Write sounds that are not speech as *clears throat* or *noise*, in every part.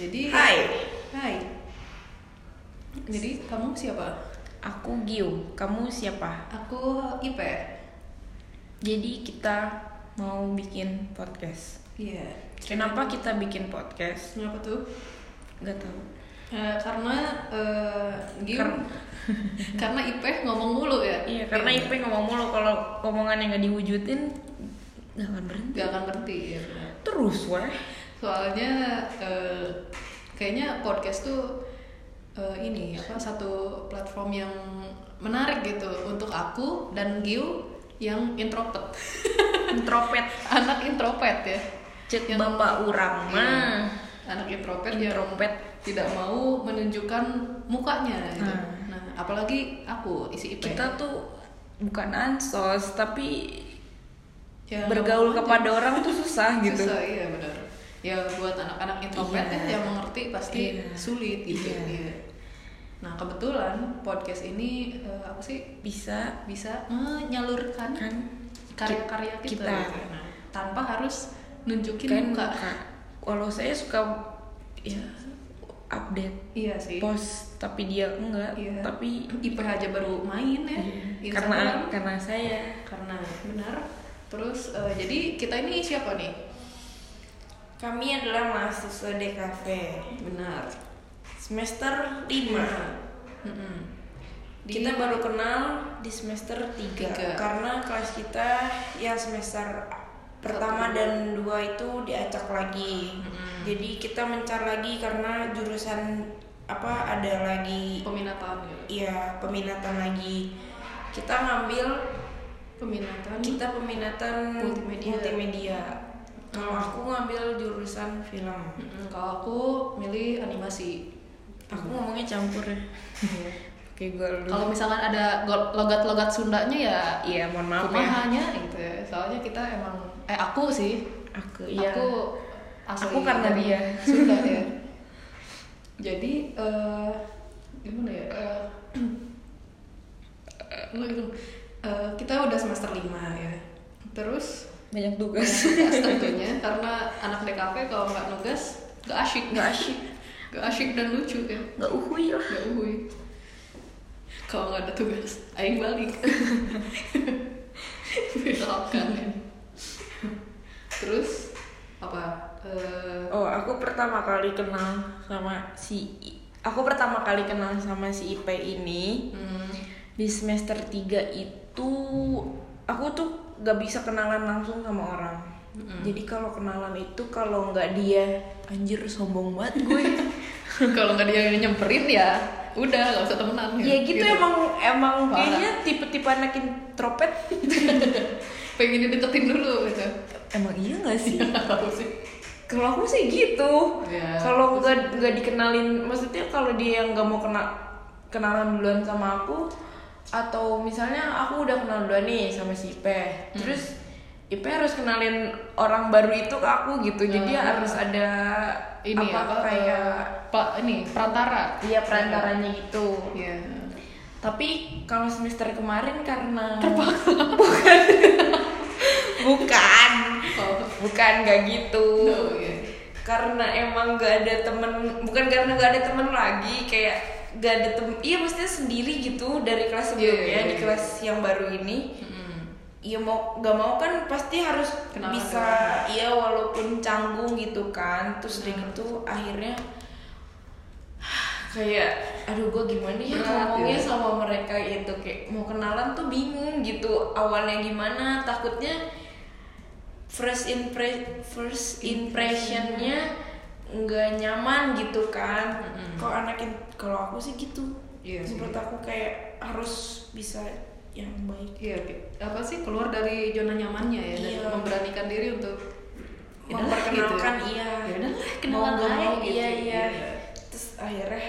Jadi Hai, Hai. Jadi kamu siapa? aku Giu. Kamu siapa? Aku Ipe. Jadi kita mau bikin podcast. Iya. Kenapa kita bikin podcast? Kenapa tuh? Gak tahu. Eh, karena eh Giu Kar- *laughs* karena Ipe ngomong mulu ya. Iya, karena Ipe ngomong mulu kalau omongannya nggak diwujudin nggak akan berhenti. Gak akan berhenti ya. Terus weh. Soalnya eh, kayaknya podcast tuh eh, ini apa satu platform yang menarik gitu untuk aku dan Giu yang introvert. *laughs* Introvert. Anak introvert ya. Cek Yang- bapak urang mah. Anak introvert yang Introvert. tidak mau menunjukkan mukanya gitu. Nah. Nah, apalagi aku isi IP. Kita tuh bukan ansos tapi Ya, bergaul kepada orang tuh susah gitu. Susah, iya benar. Ya buat anak-anak introvert Iya. ya yang mengerti pasti Iya. sulit gitu. Iya. Iya. Nah, kebetulan podcast ini eh, apa sih Bisa bisa menyalurkan kan karya-karya kita, kita. gitu. Nah, tanpa harus nunjukin kan muka. muka. Walau saya suka ya update Iya sih. post tapi dia enggak Iya. tapi *clears throat* IP aja baru main ya. Iya, Instagram. karena karena saya karena benar terus eh, jadi kita ini siapa nih kami adalah mahasiswa DKV benar semester 5 Mm-mm. Di- kita baru kenal di semester 3 Tiga. karena kelas kita yang semester pertama dan dua itu diacak lagi Mm-mm. jadi kita mencar lagi karena jurusan apa ada lagi peminatan gitu Iya peminatan lagi kita ngambil peminatan kita peminatan Multimedia. multimedia. Kalau aku ngambil jurusan film. Mm-mm. kalau aku milih animasi Aku ngomongnya campur ya. *laughs* Lu. kalau misalkan ada logat-logat Sundanya ya iya mohon maaf ya. gitu ya. soalnya kita emang eh aku sih Aku iya. aku asli Aku karena dia. Sunda ya *laughs* jadi eh gimana ya eh *clears throat* apa gitu Eh, kita udah semester 5 ya terus banyak tugas. tugas tentunya karena anak DKP kalau nggak nugas nggak asyik. Nggak asyik. nggak asyik dan lucu ya. Gak uhui lah. nggak uhui kalau nggak ada tugas aing balik. Misalkan ya. Terus apa? Eh, Oh aku pertama kali kenal sama si aku pertama kali kenal sama si IP ini hmm, di semester 3 itu aku tuh gak bisa kenalan langsung sama orang. Mm-mm. Jadi kalau kenalan itu kalau nggak dia anjir sombong banget gue. *laughs* kalau nggak dia nyemperin ya udah nggak usah temenan ya gitu, emang emang Parah. kayaknya tipe-tipe anak introvert. *laughs* pengen dideketin dulu gitu emang iya gak *laughs* sih kalau aku sih gitu. Ya, kalau nggak nggak dikenalin, maksudnya kalau dia yang nggak mau kena kenalan duluan sama aku, atau misalnya aku udah kenal duluan nih sama si Ipe, terus Ipe harus kenalin orang baru itu ke aku gitu, jadi Ah. harus ada ini apa, apa kayak eh, pak ini perantara dia perantaranya gitu. Iya. Tapi kalau semester kemarin karena *laughs* bukan bukan Oh. bukan nggak gitu. Oh, iya. Karena emang gak ada temen, bukan karena gak ada temen lagi, kayak gak ada temen, iya maksudnya sendiri gitu dari kelas sebelumnya Iya, iya, di iya. kelas yang baru ini. Iya mau gak mau kan pasti harus Kenalan bisa, iya walaupun canggung gitu kan, terus udah Hmm. gitu akhirnya kayak aduh gue gimana ya ngomongnya ya. sama mereka itu kayak mau kenalan tuh bingung gitu awalnya gimana takutnya first impre first impressionnya nggak nyaman gitu kan Mm-mm. kok anakin kalau aku sih gitu Iya sih. menurut aku kayak harus bisa yang baik Iya, Ki. apa sih keluar dari zona nyamannya ya dan Iya. memberanikan diri untuk ya udahlah memperkenalkan gitu. iya Ya udahlah, mau kenalan mau gitu. iya iya Iya. terus akhirnya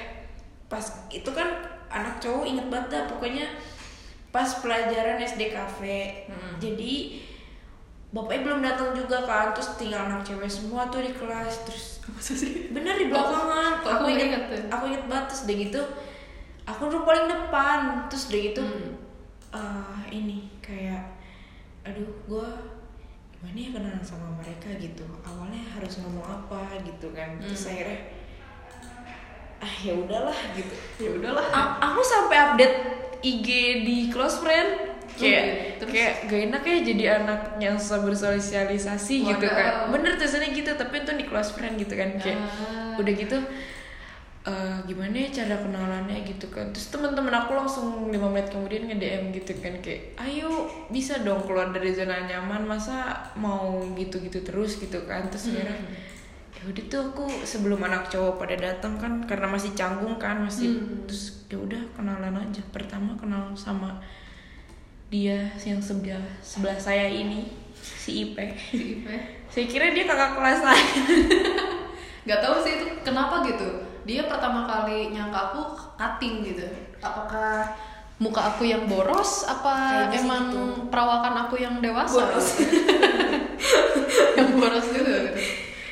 pas itu kan anak cowok inget banget dah pokoknya pas pelajaran SD cafe Mm-mm. jadi bapaknya belum datang juga kan terus tinggal anak cewek semua tuh di kelas terus bener di belakangan aku aku inget inget tuh? aku inget banget terus udah gitu aku dulu paling depan terus udah gitu Hmm. ah ini kayak aduh gue gimana ya kenalan sama mereka gitu awalnya harus ngomong apa gitu kan terus Hmm. akhirnya ah ya udahlah gitu ya udahlah A- aku sampai update IG di close friend kayak iya. Terus? kayak gak enak ya jadi anak yang susah bersosialisasi gitu Waduh. kan bener tulisannya gitu tapi itu di close friend gitu kan kayak Ah. udah gitu eh, gimana ya cara kenalannya gitu kan terus teman-teman aku langsung lima menit kemudian nge DM gitu kan kayak ayo bisa dong keluar dari zona nyaman masa mau gitu-gitu terus gitu kan terus akhirnya ya udah tuh aku sebelum anak cowok pada datang kan karena masih canggung kan masih Hmm. terus ya udah kenalan aja pertama kenal sama dia yang sebelah sebelah saya ini si Ipe. Si Ipe. Saya kira dia kakak kelas saya *laughs* nggak tahu sih itu kenapa gitu. Dia pertama kali nyangka aku cutting gitu. Apakah muka aku yang boros? Apa Kayaknya emang gitu. perawakan aku yang dewasa? Boros. *laughs* yang boros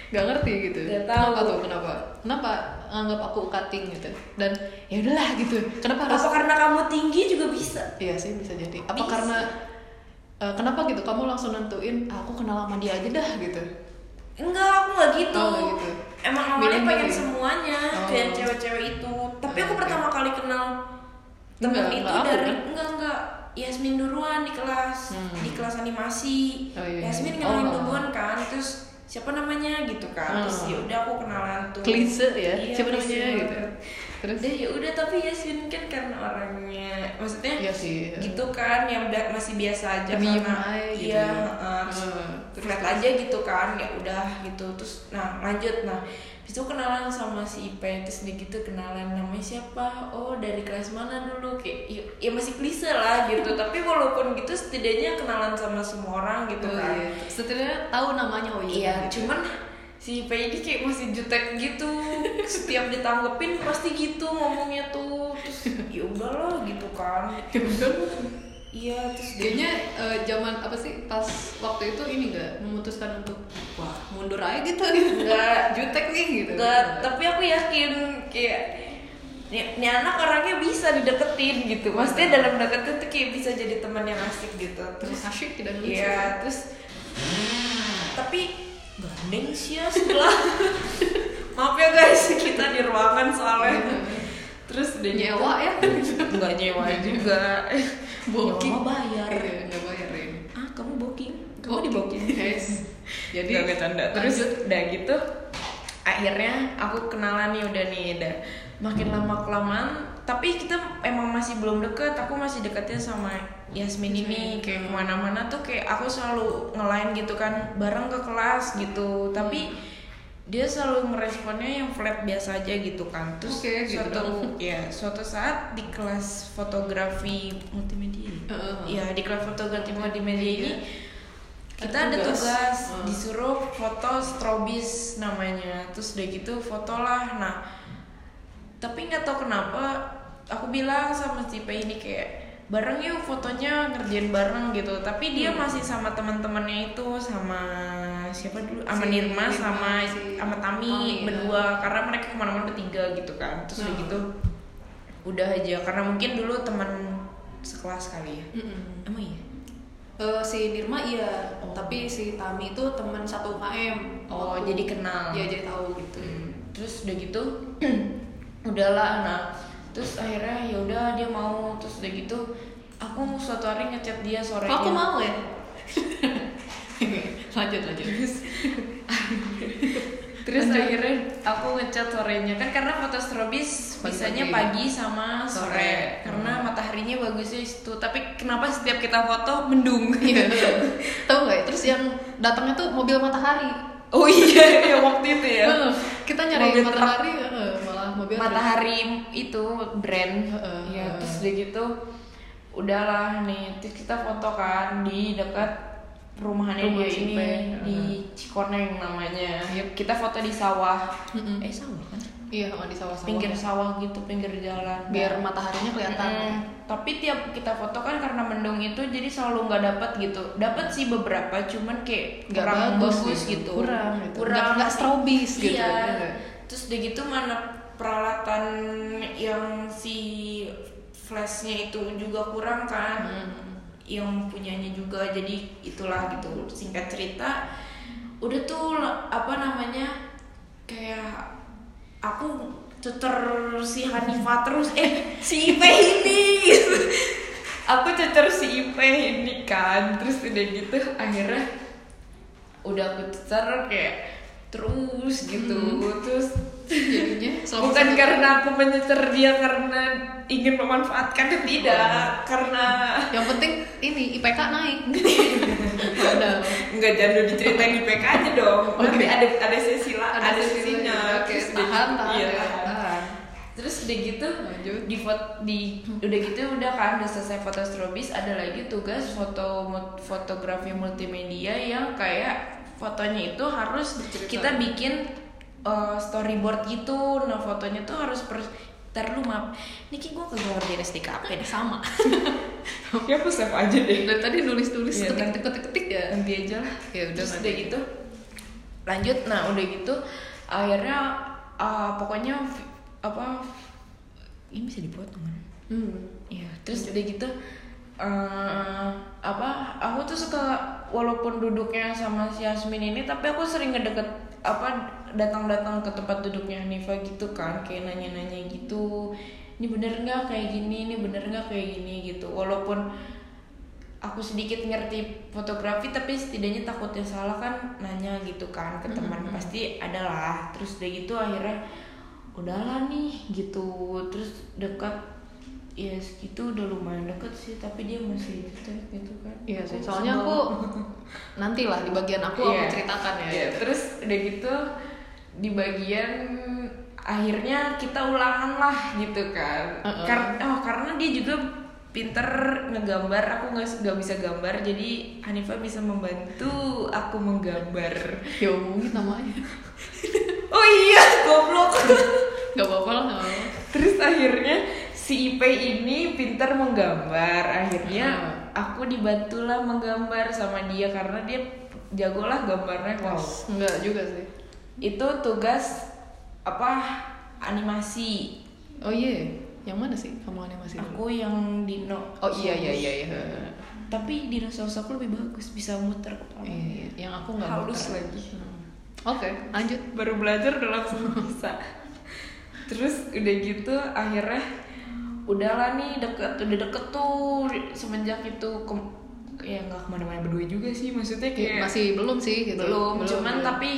nggak ngerti gitu Nggak tahu. kenapa tuh kenapa kenapa anggap aku cutting gitu dan ya udahlah gitu kenapa harus apa karena kamu tinggi juga bisa iya sih bisa jadi apa Bisa. karena eh, kenapa gitu kamu langsung nentuin "Ah, aku kenal sama dia aja dah gitu enggak aku nggak gitu. Oh, nggak gitu. emang awalnya pengen semuanya Oh. kayak cewek-cewek itu tapi aku Oke. pertama kali kenal temen Enggak, itu enggak aku, dari kan? enggak enggak Yasmin duluan di kelas Hmm. di kelas animasi Oh, iya. Yasmin kenalin Oh. duluan kan terus siapa namanya gitu kan terus Oh. ya udah aku kenalan tuh klise ya Iya, siapa klise namanya banget. gitu terus Udah ya udah tapi Yasmin kan karena orangnya maksudnya Iya sih. gitu kan yang ba- masih biasa aja Diem karena gitu iya ya. heeh, terus Heeh. flat aja gitu kan ya udah gitu terus nah lanjut nah itu kenalan sama si Ipe terus dia gitu kenalan namanya siapa oh dari kelas mana dulu kayak ya, ya masih klise lah gitu tapi walaupun gitu setidaknya kenalan sama semua orang gitu Oh, kan iya. setidaknya tahu namanya oh Iya, gitu. cuman si Ipe ini kayak masih jutek gitu. Setiap ditanggepin pasti gitu ngomongnya tuh. Terus ya udahlah gitu kan. *laughs* Ya udah. Iya, terus dia kayaknya eh, zaman apa sih pas waktu itu ini nggak memutuskan untuk wah mundur aja gitu *laughs* Nggak. jutek nih gitu enggak, tapi aku yakin kayak ini, anak orangnya bisa dideketin gitu. Maksudnya dalam deketin tuh kayak bisa jadi teman yang asik gitu. terus asyik tidak lucu Iya, terus tapi gandeng sih ya sebelah. *laughs* Maaf ya guys, kita di ruangan soalnya. Terus dia nyewa ya Enggak nyewa juga. *laughs* booking mah bayar. iya nggak bayarin Ah, kamu booking? Kamu Booking. di booking? Yes. jadi Nggak bercanda. Terus udah gitu akhirnya aku kenalan nih udah nih udah makin lama kelamaan tapi kita emang masih belum deket aku masih deketnya sama Yasmin ini kayak ke mana-mana tuh kayak aku selalu ngelain gitu kan bareng ke kelas gitu tapi dia selalu meresponnya yang flat biasa aja gitu kan terus Oke, gitu suatu dong. ya suatu saat di kelas fotografi multimedia Heeh. ya di kelas fotografi multimedia ini kita ada tugas. tugas Hmm. disuruh foto strobis namanya terus udah gitu foto lah nah tapi nggak tahu kenapa aku bilang sama si P ini kayak bareng yuk fotonya ngerjain bareng gitu tapi dia Hmm. masih sama teman-temannya itu sama siapa dulu? Sama Si Nirma sama si sama Tami, Tami, ya. berdua. Karena mereka ke mana-mana bertiga gitu kan. Terus udah Hmm. gitu udah aja. Karena mungkin dulu teman sekelas kali ya. Mm-mm. emang iya? Eh, si Nirma iya Oh. tapi si Tami itu teman satu UKM. Oh, jadi kenal. Iya jadi tahu gitu. Terus udah gitu *clears throat* udahlah nah. Terus akhirnya ya udah dia mau. Terus udah gitu aku suatu hari ngechat dia sore aku mau ya lanjut lanjut *laughs* terus Lanjut. akhirnya aku ngechat sorenya kan karena foto strobis bisanya pagi sama sore, Sore. karena Hmm. mataharinya bagusnya itu tapi kenapa setiap kita foto mendung Iya. *laughs* Tahu nggak? Terus yang datangnya tuh mobil matahari. oh iya ya waktu itu ya. Kita nyari Mobil matahari, heeh, malah mobil matahari itu brand Heeh, ya heeh. terus udah gitu udahlah nih terus kita foto kan di dekat perumahannya Rumah dia si ini Pe, di Cikoneng namanya kita foto di sawah Mm-mm. eh sawah kan Iya, sama di sawah-sawah. pinggir sawah gitu pinggir jalan biar mataharinya kelihatan. Mm-mm. tapi tiap kita foto kan karena mendung itu jadi selalu nggak dapat gitu dapat sih beberapa cuman kayak Nggak kurang bagus bagus, gitu. gitu Kurang gitu. kurang Nggak- strobis gitu, iya. ya terus udah gitu mana peralatan yang si flashnya itu juga kurang kan Hmm. Yang punyanya juga. Jadi itulah gitu singkat cerita. Udah tuh apa namanya kayak aku cecer si Hanifah terus. Eh si Ipe ini. *laughs* Aku cecer si Ipe ini kan. Terus udah gitu akhirnya udah aku cecer kayak terus gitu. Terus jadinya sama bukan karena aku mencecer dia karena ingin memanfaatkan tidak karena yang penting ini IPK naik *laughs* Padahal. Enggak jangan diceritain di PK aja dong. Oke. Nanti ada ada sesi lah, ada, Ada sesinya. Oke, Terus udah tahan, gitu- tahan, iya, ya, tahan. tahan. Terus udah gitu Lanjut. di foto di udah gitu udah kan udah selesai foto strobis ada lagi tugas foto fotografi multimedia yang kayak fotonya itu harus Bercerita. kita bikin uh, storyboard gitu. Nah fotonya tuh harus per Ntar lu maaf, Niki gue kagak ngerjain STKP deh sama. *laughs* Ya aku save aja deh. Dari tadi nulis tulis Iya, ketik nanti- ketik ketik ketik ya. Nanti aja lah. Ya udah terus udah gitu. Lanjut nah udah gitu akhirnya uh, pokoknya apa ini bisa dipotong kan hmm. Iya, terus udah gitu eh apa? Aku tuh suka walaupun duduknya sama si Yasmin ini, tapi aku sering ngedeket apa datang-datang ke tempat duduknya Hanifa gitu kan, kayak nanya-nanya gitu. Ini bener nggak kayak gini? Ini bener nggak kayak gini gitu. Walaupun aku sedikit ngerti fotografi tapi setidaknya takutnya salah kan nanya gitu kan ke teman pasti ada lah terus udah gitu akhirnya udahlah nih gitu terus dekat ya segitu udah lumayan deket sih tapi dia masih jutek gitu kan Iya sih, soalnya aku nanti lah di bagian aku aku Iya. ceritakan ya. Iya, terus udah gitu di bagian akhirnya kita ulangan lah gitu kan Uh-uh. Kar- oh, karena dia juga pinter ngegambar aku nggak nggak bisa gambar jadi Hanifah bisa membantu aku menggambar Ya omongin namanya. *laughs* oh iya goblok *laughs* Gak apa-apa lah, gak. Terus akhirnya si Ipe ini pintar menggambar. Akhirnya aku dibantulah menggambar sama dia karena dia jagolah gambarnya. Wow. Enggak juga sih. Itu tugas apa animasi. Oh iya, yang mana sih kamu animasi dulu? Aku yang Dino. Oh iya iya iya iya. Tapi dinosaurus aku lebih bagus, bisa muter kepala. Iya, yang aku nggak Halus muter. lagi. Hmm. Oke, lanjut. Baru belajar udah langsung bisa. Terus udah gitu akhirnya udahlah nih deket udah deket tuh semenjak itu ke ya nggak ke mana-mana berdua juga sih maksudnya kayak Masih belum sih gitu. belum, cuman belum. tapi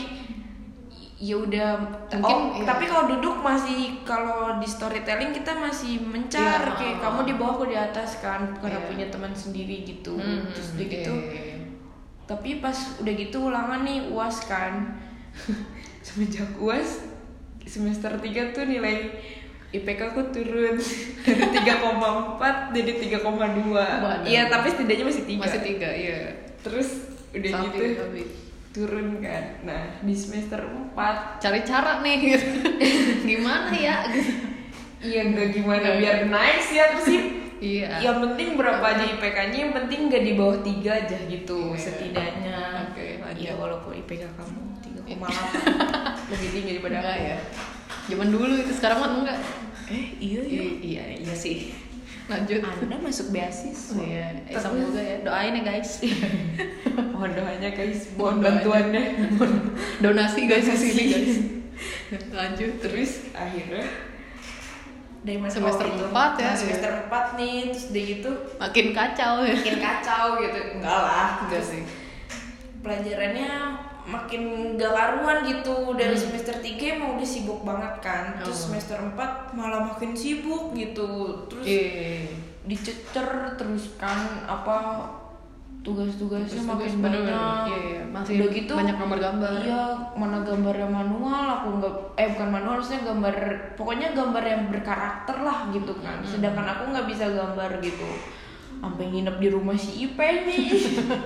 ya udah Mungkin, oh iya. tapi kalau duduk masih kalau di storytelling kita masih mencar Iya, kayak kamu di bawah aku di atas kan karena Iya. punya teman sendiri gitu Hmm, terus udah iya, gitu iya, tapi pas udah gitu ulangan nih uas kan *laughs* semenjak uas semester 3 tuh nilai IPK aku turun *laughs* dari 3,4 jadi 3,2 Waduh. iya tapi setidaknya masih tiga Masih tiga, iya. terus udah Sapi, gitu sapi. Turun kan nah di semester 4 Cari cara nih gitu. *laughs* Gimana ya? Gitu. iya nggak gimana biar naik sih aku sih Iya. yang penting berapa aja IPK-nya yang penting nggak di bawah tiga aja gitu Iya. setidaknya Oke, lanjut. Iya walaupun IPK kamu 3,8 lebih tinggi daripada Enggak aku ya. Zaman dulu itu sekarang mah enggak. eh iya Iya, iya, iya sih. Lanjut. anda masuk beasiswa Oh, iya, eh, semoga ya. Doain ya guys. *laughs* mohon doanya guys mohon bantuannya Donasi guys di sini guys. Lanjut terus. akhirnya dari mana Semester oh, itu. empat ya, Nah, semester iya. 4 nih terus dia gitu Makin kacau ya. makin kacau gitu enggak lah Enggak sih. pelajarannya makin gak karuan gitu dari Hmm. semester 3 emang udah sibuk banget kan terus Oh. semester 4 malah makin sibuk gitu terus Iya. dicecer terus kan apa tugas-tugasnya makin bener-bener. banyak Iya, iya. Masih udah gitu banyak gambar-gambar. iya mana gambarnya manual aku nggak eh bukan manual harusnya gambar pokoknya gambar yang berkarakter lah gitu kan sedangkan aku nggak bisa gambar gitu sampai nginep di rumah si Ipe nih.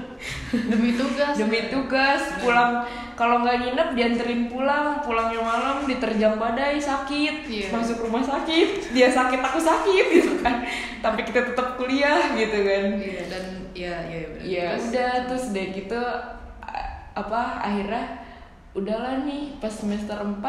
*laughs* Demi tugas. demi tugas pulang. Kalau nggak nginep dianterin pulang. Pulangnya malam diterjang badai sakit. Iya. masuk rumah sakit. Dia sakit aku sakit *laughs* gitu kan. Tapi kita tetap kuliah gitu kan. Iya dan iya benar. ya Terus- udah. Terus deh gitu apa akhirnya udahlah nih pas semester 4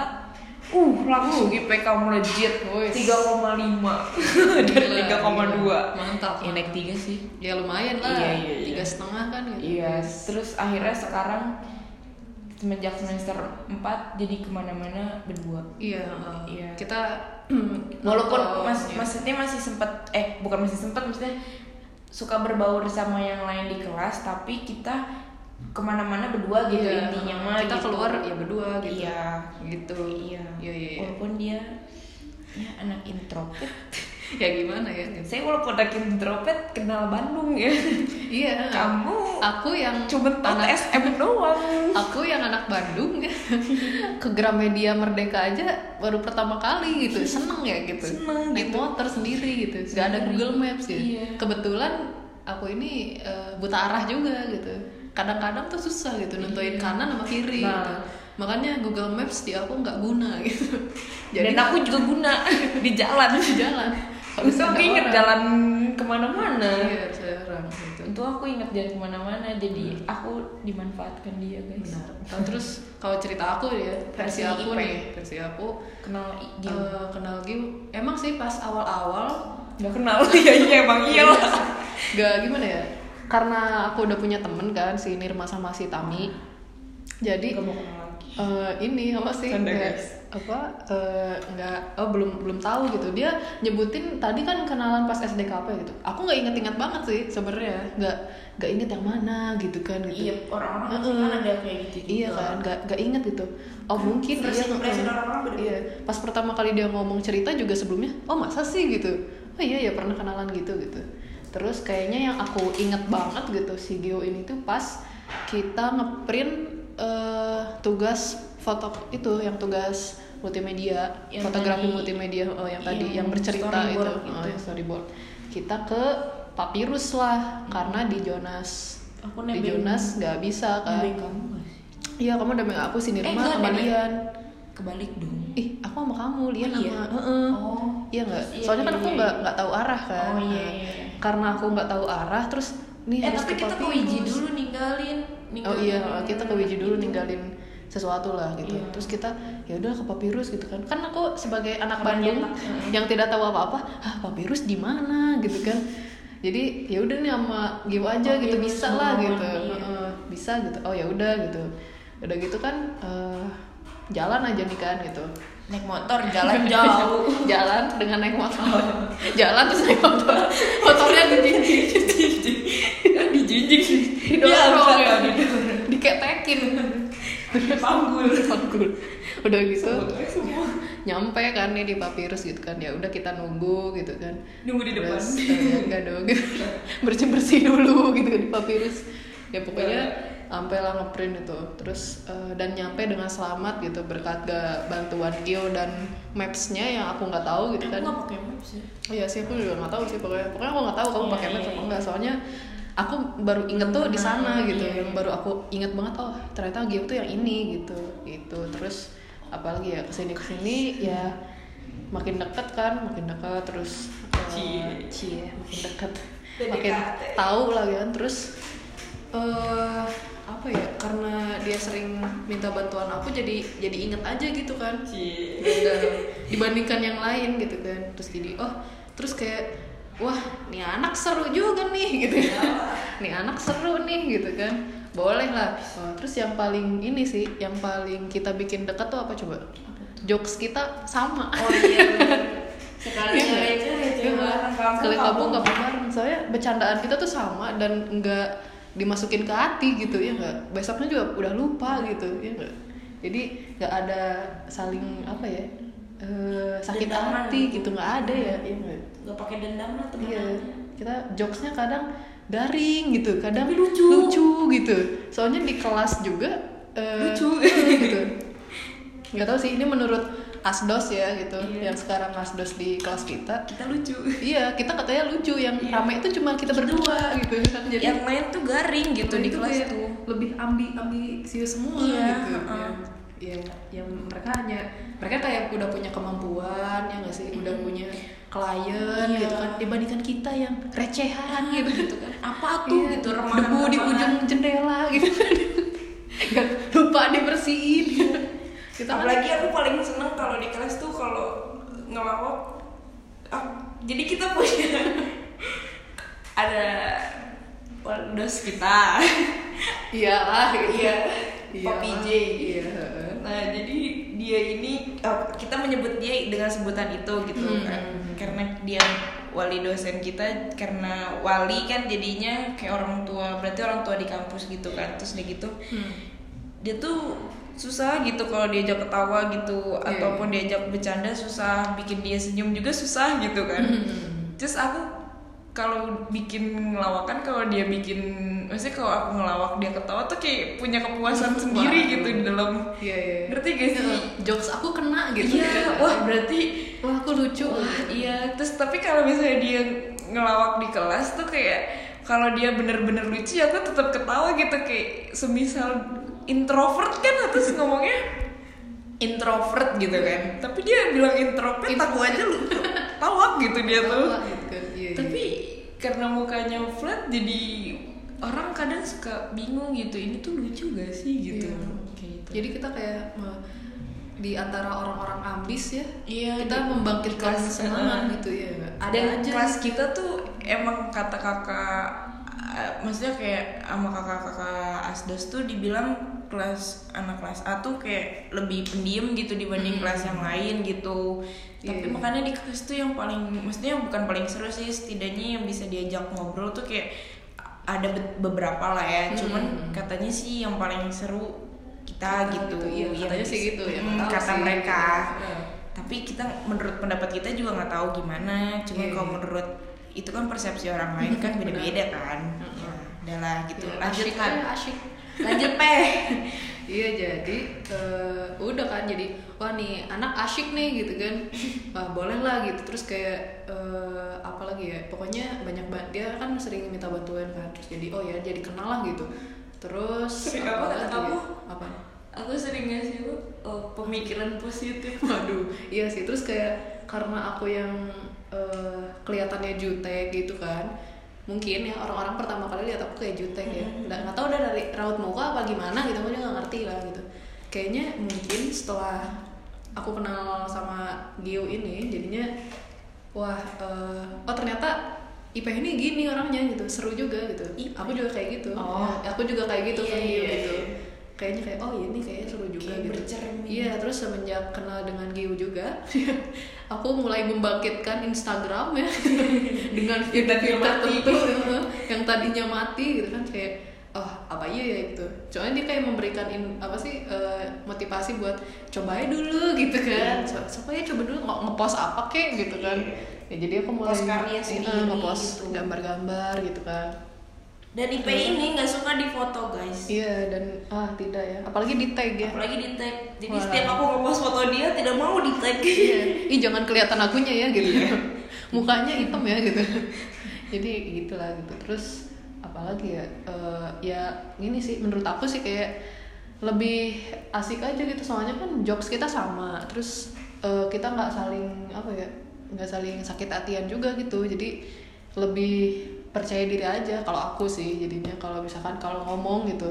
uh langsung IPK melejit Wih. 3,5 dari Gila, *laughs* 3,2 gila. Mantap. ya naik tiga sih Ya lumayan lah. Iya, iya, iya. Tiga setengah kan gitu. Iya, terus akhirnya sekarang semenjak semester 4 jadi ke mana-mana berdua iya uh, Iya. kita *clears throat* walaupun nonton, mas ya. maksudnya masih sempat eh bukan masih sempat maksudnya suka berbaur sama yang lain di kelas tapi kita ke mana-mana berdua gitu Iya, intinya mah kita gitu. keluar ya berdua gitu. Iya. Gitu. Iya. Iya iya, iya. walaupun dia ya anak introvert. *laughs* Ya gimana ya? Saya walaupun anak introvert kenal Bandung ya. Iya. Kamu. Aku yang cuma anak SM doang. *laughs* Aku yang anak Bandung *laughs* ke Gramedia Merdeka aja baru pertama kali gitu. Seneng ya gitu. Seneng naik gitu. motor sendiri gitu. Nggak ada. Google Maps gitu Iya. kebetulan aku ini eh, buta arah juga gitu kadang-kadang tuh susah gitu nentuin kanan sama kiri Nah. gitu makanya Google Maps di aku nggak guna *laughs* gitu. Dan aku juga guna *laughs* di jalan. Di jalan. Terus aku inget orang. jalan ke mana-mana. Iya gitu. Aku inget jalan ke mana-mana Jadi aku dimanfaatkan dia guys. Benar. Nah, terus kalau cerita aku ya versi Versi aku IP. nih versi aku Kenal Gil Eh, kenal Giu emang sih pas awal-awal Gak kenal. *laughs* Iya iya emang iya lah. Gak gimana ya karena aku udah punya temen kan si Nirma sama si Tami jadi eh, ini apa sih Canda, kayak, guys. apa nggak oh belum belum tahu gitu dia nyebutin tadi kan kenalan pas SDKP gitu aku nggak inget-inget banget sih sebenarnya nggak nggak inget yang mana gitu kan gitu Iya orang-orang kan ada kayak gitu juga Iya kan, gak, gak inget gitu. Oh mungkin iya. heeh. orang-orang. Iya. Pas pertama kali dia ngomong cerita juga sebelumnya, oh masa sih gitu. Oh iya ya pernah kenalan gitu gitu. Terus kayaknya yang aku inget banget gitu si Gio ini tuh pas kita ngeprint eh, tugas foto itu yang tugas multimedia, Yang fotografi tadi- multimedia oh, yang tadi yang yang bercerita itu, storyboard oh, gitu. yang storyboard. Kita ke Papirus lah karena di Jonas Aku di Jonas nggak bisa kan Nebeng kamu? Iya kamu aku si Nirma enggak, sama nebeng. Lian Kebalik dong Ih aku sama kamu Lian Oh, iya? sama Heeh. Oh Iya nggak Iya, Soalnya kan iya, aku iya. nggak nggak tahu arah kan Oh, iya, Nah, iya, iya. Karena aku nggak tahu arah terus nih Eh harus tapi kita ke. Wiji dulu ninggalin Oh ninggalin iya kita ke Wiji dulu gitu. ninggalin sesuatu lah gitu. Iya. terus kita ya udah ke Papirus gitu kan. Kan aku sebagai anak Bandung. *laughs* Yang tidak tahu apa-apa ah Papirus di mana? gitu kan. Jadi ya udah nih sama Gio aja gitu. Papirus bisa lah gitu. iya. Bisa gitu. Oh ya udah gitu. Udah gitu kan eh, jalan aja nih kan gitu naik motor *laughs* jalan jauh. Jalan dengan naik motor. Jalan terus naik motor. Motornya dijinjing *laughs* dijinjing didorong ya. didorong. diketekin. *laughs* Panggul. panggul. Udah gitu. Semua. Nyampe kan nih di papirus gitu kan. Ya udah kita nunggu gitu kan. Nunggu di depan. Terus, eh, enggak dong. Bersih bersih dulu gitu kan di papirus. Ya pokoknya sampai lah ngeprint itu. Terus eh, dan nyampe dengan selamat gitu berkat gak bantuan Gio dan mapsnya yang aku nggak tahu gitu aku kan. nggak pakai maps ya. Oh iya sih aku juga nggak tahu sih pokoknya. Pokoknya aku nggak tahu kamu pakai maps apa enggak soalnya aku baru inget tuh di sana Nah, gitu iya, yang iya. baru aku inget banget oh ternyata Gio tuh yang ini gitu gitu. Terus apalagi ya ke sini ke sini ya makin dekat kan makin dekat terus eh, Cie. cie makin dekat makin tahu lah kan. Terus eh apa ya karena dia sering minta bantuan aku jadi jadi inget aja gitu kan. Dan dibandingkan yang lain gitu kan. Terus jadi oh terus kayak wah nih anak seru juga nih gitu ya *laughs* nih anak seru nih gitu kan. Boleh lah. Oh, terus yang paling ini sih yang paling kita bikin dekat tuh apa coba? Jokes kita sama. Oh iya *laughs* sekali Iya nggak? aja Iya kamu sekali kabung nggak bareng. Soalnya bercandaan kita tuh sama dan nggak dimasukin ke hati gitu ya nggak besoknya juga udah lupa gitu ya nggak jadi nggak ada saling apa ya eh, sakit Dendaman hati gitu. gitu nggak ada ya iya nggak nggak pakai dendam lah teman iya kita jokesnya kadang garing gitu kadang Tapi lucu. lucu gitu soalnya di kelas juga eh, Lucu. *laughs* gitu nggak tahu sih ini menurut asdos ya gitu. Iya. yang sekarang asdos di kelas kita. Kita lucu. Iya kita katanya lucu. Yang Iya. rame itu cuma kita berdua gitu. Kan *laughs* jadi yang lain tuh garing gitu di itu kelas tuh. lebih ambi ambisius semua Iya, gitu. heeh. ya, ya yang mereka hanya mereka kayak udah punya kemampuan ya nggak sih? Udah punya klien Iya. gitu kan. Dibandingkan kita yang recehan gitu. gitu kan. Apa tuh Iya, gitu debu remahan di ujung jendela gitu. *laughs* Nggak lupa dibersihin *laughs* kita kan apalagi aku paling seneng kalau di kelas tuh kalau ngelawak ah, jadi kita punya *laughs* ada dos kita iya lah Iya. Iya, J. Iya. heeh. Nah, jadi dia ini oh, kita menyebut dia dengan sebutan itu gitu Hmm. kan. Karena dia wali dosen kita karena wali kan jadinya kayak orang tua, berarti orang tua di kampus gitu kan. Terus dia gitu Hmm. dia tuh susah gitu kalau diajak ketawa gitu Iya, ataupun diajak bercanda susah, bikin dia senyum juga susah gitu kan. Hmm. Terus aku kalau bikin ngelawakan kalau dia bikin maksudnya kalau aku ngelawak dia ketawa tuh kayak punya kepuasan sendiri Wah. gitu di dalam Iya, iya. ngerti gak sih? Jokes aku kena gitu. Iya, wah berarti Wah, aku lucu. wah iya. Terus tapi kalau misalnya dia ngelawak di kelas tuh kayak kalau dia bener-bener lucu aku tetap ketawa gitu kayak semisal introvert kan terus ngomongnya introvert gitu kan. Tapi dia bilang introvert aku aja lu tawa gitu dia tuh. Ketawa gitu. Iya, iya. Tapi karena mukanya flat jadi orang kadang suka bingung gitu ini tuh lucu gak sih gitu. Iya. Gitu. Jadi kita kayak di antara orang-orang ambis ya, Iya, kita di- membangkitkan semangat gitu ya. Ada aja. kelas kita tuh emang kata kakak eh, maksudnya kayak sama kakak-kakak asdos tuh dibilang kelas anak kelas A tuh kayak lebih pendiam gitu dibanding Hmm. kelas yang lain gitu tapi Iya. makanya di kelas tuh yang paling maksudnya bukan paling seru sih setidaknya yang bisa diajak ngobrol tuh kayak ada be- beberapa lah ya Hmm. cuman katanya sih yang paling seru kita gitu Iya, Yang katanya sih gitu ya. Hmm, kata sih. mereka Heeh. tapi kita menurut pendapat kita juga nggak tahu gimana cuma Iya, kalau iya. menurut itu kan persepsi orang lain kan *laughs* beda-beda kan. Heeh. ya, udahlah gitu. Iya, lanjut asyik kan asyik. *laughs* lanjut peh *laughs* Iya jadi eh, udah kan jadi wah nih anak asyik nih gitu kan. Wah boleh lah gitu. Terus kayak eh, apa lagi ya pokoknya banyak banget dia kan sering minta bantuan kan. Terus jadi oh ya jadi kenal lah gitu. Terus Sering apa lagi kamu? ya? apa? Aku sering ngasih lu oh, pemikiran positif. Waduh, iya sih. Terus kayak karena aku yang eh, kelihatannya jutek gitu kan, mungkin ya orang-orang pertama kali lihat aku kayak jutek ya. Nggak nggak tahu udah dari raut muka apa gimana gitu, aku juga nggak ngerti lah gitu. Kayaknya mungkin setelah aku kenal sama Gio ini, jadinya wah, eh, oh ternyata IP ini gini orangnya gitu, seru juga gitu. IP? Aku juga kayak gitu. Oh. Aku juga kayak gitu kan Gio iya, gitu. iya. Kayaknya kayak oh ini kayaknya seru juga Kayak gitu. bercermin. Iya, terus semenjak kenal dengan Giu juga, *laughs* aku mulai membangkitkan Instagram ya *laughs* dengan Yang tadinya fitur mati. tertentu ya, yang tadinya mati gitu kan kayak oh apa iya ya gitu. Soalnya dia kayak memberikan in- apa sih eh, motivasi buat cobain dulu gitu kan. Iya. So, supaya coba dulu nge- ngepost apa kek gitu kan. Ya jadi aku mulai karya eh, ngepost gitu. gambar-gambar gitu kan. Dan IP ini nggak suka difoto guys Iya dan ah tidak ya, apalagi di tag ya. apalagi di tag jadi setiap aku ngepost foto dia tidak mau di tag Iya. Ih jangan kelihatan akunya ya gitu. *laughs* Mukanya hitam ya gitu. *laughs* Jadi gitulah gitu. Terus apalagi ya? Eh, ya ini sih menurut aku sih kayak lebih asik aja gitu soalnya kan jokes kita sama. Terus eh, kita nggak saling apa ya? nggak saling sakit hatian juga gitu. Jadi lebih percaya diri aja kalau aku sih jadinya kalau misalkan kalau ngomong gitu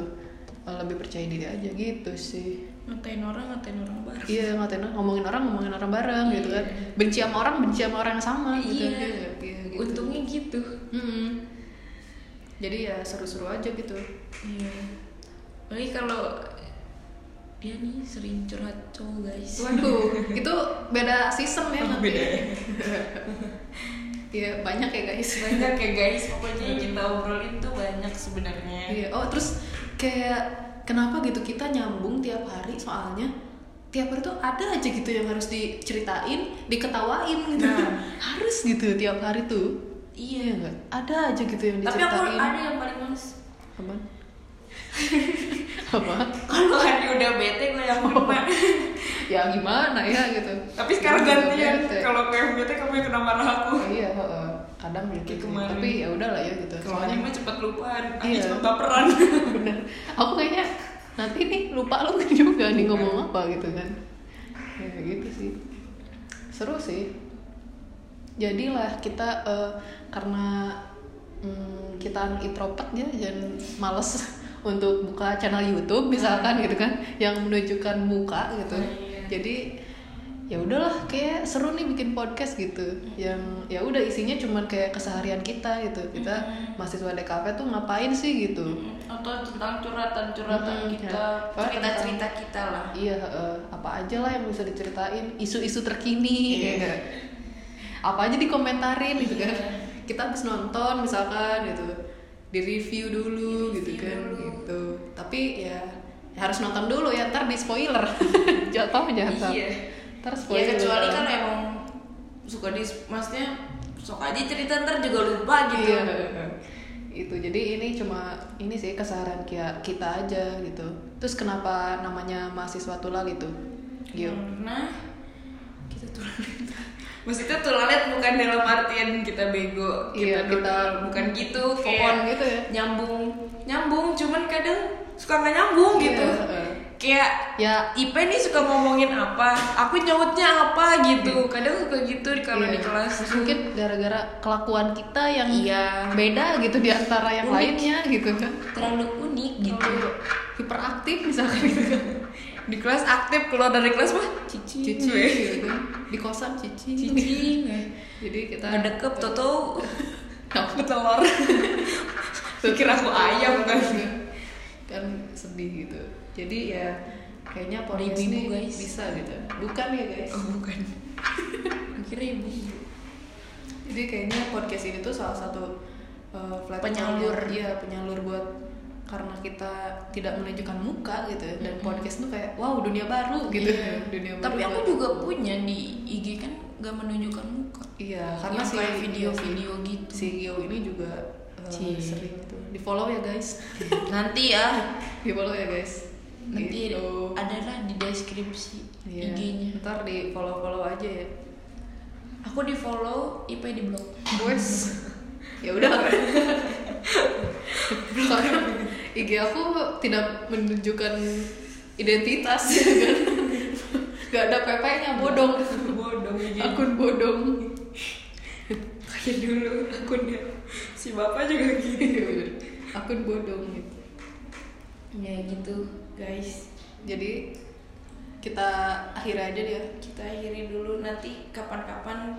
lebih percaya diri aja gitu sih. ngatain orang ngatain orang baru Iya ngatain orang, ngomongin orang ngomongin orang bareng gitu kan. Iya. Benci sama orang benci sama orang yang sama gitu. iya Iya, iya, gitu. untungnya gitu Mm-mm. Jadi ya seru-seru aja gitu. iya Apalagi kalau dia nih sering curhat cowok guys Waduh, *laughs* itu beda season ya nanti. Beda ya? *laughs* Iya banyak ya guys. *laughs* banyak ya guys pokoknya yang kita obrolin tuh banyak sebenarnya Iya. Oh terus kayak kenapa gitu kita nyambung tiap hari soalnya tiap hari tuh ada aja gitu yang harus diceritain, diketawain gitu. Nah. *laughs* harus gitu tiap hari tuh. iya enggak? Ada aja gitu yang tapi aku diceritain. ada yang paling males Apaan? *laughs* Apa? kalau Adi udah bete gue yang kena ya gimana ya gitu. tapi sekarang juga gantian bete. kalau gue yang bete kamu yang kena marah aku Oh, iya, heeh. kadang gitu. Kayak kemarin. Tapi ya udahlah ya gitu. kalau Adi mah cepet lupaan Adi Iya. cepet baperan *laughs* bener. Aku kayaknya nanti nih lupa lu *laughs* juga nih ngomong apa gitu kan. Ya gitu sih. Seru sih. Jadilah kita eh, karena mm, kita introvert ya dan males untuk buka channel YouTube misalkan gitu kan yang menunjukkan muka gitu. Oh, iya. Jadi ya udahlah kayak seru nih bikin podcast gitu. Yang ya udah isinya cuman kayak keseharian kita gitu. Kita mahasiswa DKV tuh ngapain sih gitu? Atau tentang curhatan-curhatan Hmm, kita ya. cerita-cerita kita lah. Iya eh, apa aja lah yang bisa diceritain. Isu-isu terkini. Iya. ya *laughs* apa aja dikomentarin gitu kan. Iya. kita habis nonton misalkan gitu di review dulu gitu kan gitu. Tapi ya harus nonton dulu ya ntar di spoiler. *laughs* Jatuhnya ntar iya. Ntar ya spoiler. kecuali kan emang suka di maksudnya sok aja cerita ntar juga lupa gitu. Iya. itu jadi ini cuma ini sih kia- kita aja gitu. Terus kenapa namanya mahasiswa tula gitu Gio? Karena kita tulalit maksudnya tulalit bukan dalam artian kita bego Iya, kita, kita dodol. bukan gitu kayak gitu ya nyambung nyambung cuman kadang suka nggak nyambung gitu Iya, heeh. kayak ya IP nih suka ngomongin apa aku nyautnya apa gitu kadang suka gitu kalau iya. di kelas mungkin gara-gara kelakuan kita yang Iya. beda gitu di antara yang Unik. lainnya gitu kan terlalu unik gitu Terlalu hiperaktif misalkan gitu kan di kelas aktif keluar dari kelas mah cici. cici. Gitu. Kan di kosan cici. Cici. Jadi kita ngedekep toto. Apa? telur. Pikir aku ayam kan? Kan sedih gitu. Jadi ya kayaknya podcast ini guys. bisa gitu. Bukan ya guys? Oh bukan. Kira ibu jadi kayaknya podcast ini tuh salah satu uh, Penyalur. iya penyalur buat karena kita tidak menunjukkan muka gitu ya, dan podcast tuh kayak wow dunia baru gitu Iya. dunia baru tapi aku juga punya di IG kan gak menunjukkan muka iya karena Yang si kayak video-video gitu. si Gio ini juga uh, Cie. sering itu di follow ya guys *laughs* nanti ya *laughs* di follow ya guys nanti Gitu. ada lah di deskripsi Iya. IG-nya ntar di follow follow aja ya aku di follow IP di blog Wes. *laughs* ya udah soalnya IG aku tidak menunjukkan identitas *laughs* ya kan? Gak ada PP-nya bodong. Bodong akun bodong. Kayak dulu akunnya si bapak juga gitu. Akun bodong gitu. Ya gitu guys. Jadi kita akhiri aja dia kita akhiri dulu. Nanti kapan-kapan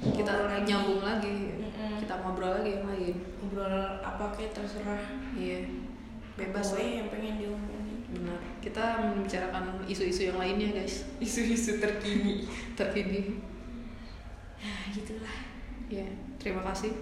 kita lagi. nyambung lagi. Mm-mm. kita ngobrol lagi yang lain. Ngobrol apa kayak terserah. Iya bebas lah yang pengen diomongin. Benar. Kita membicarakan isu-isu yang lainnya guys. *laughs* Isu-isu terkini. Terkini. Ya gitulah. Ya terima kasih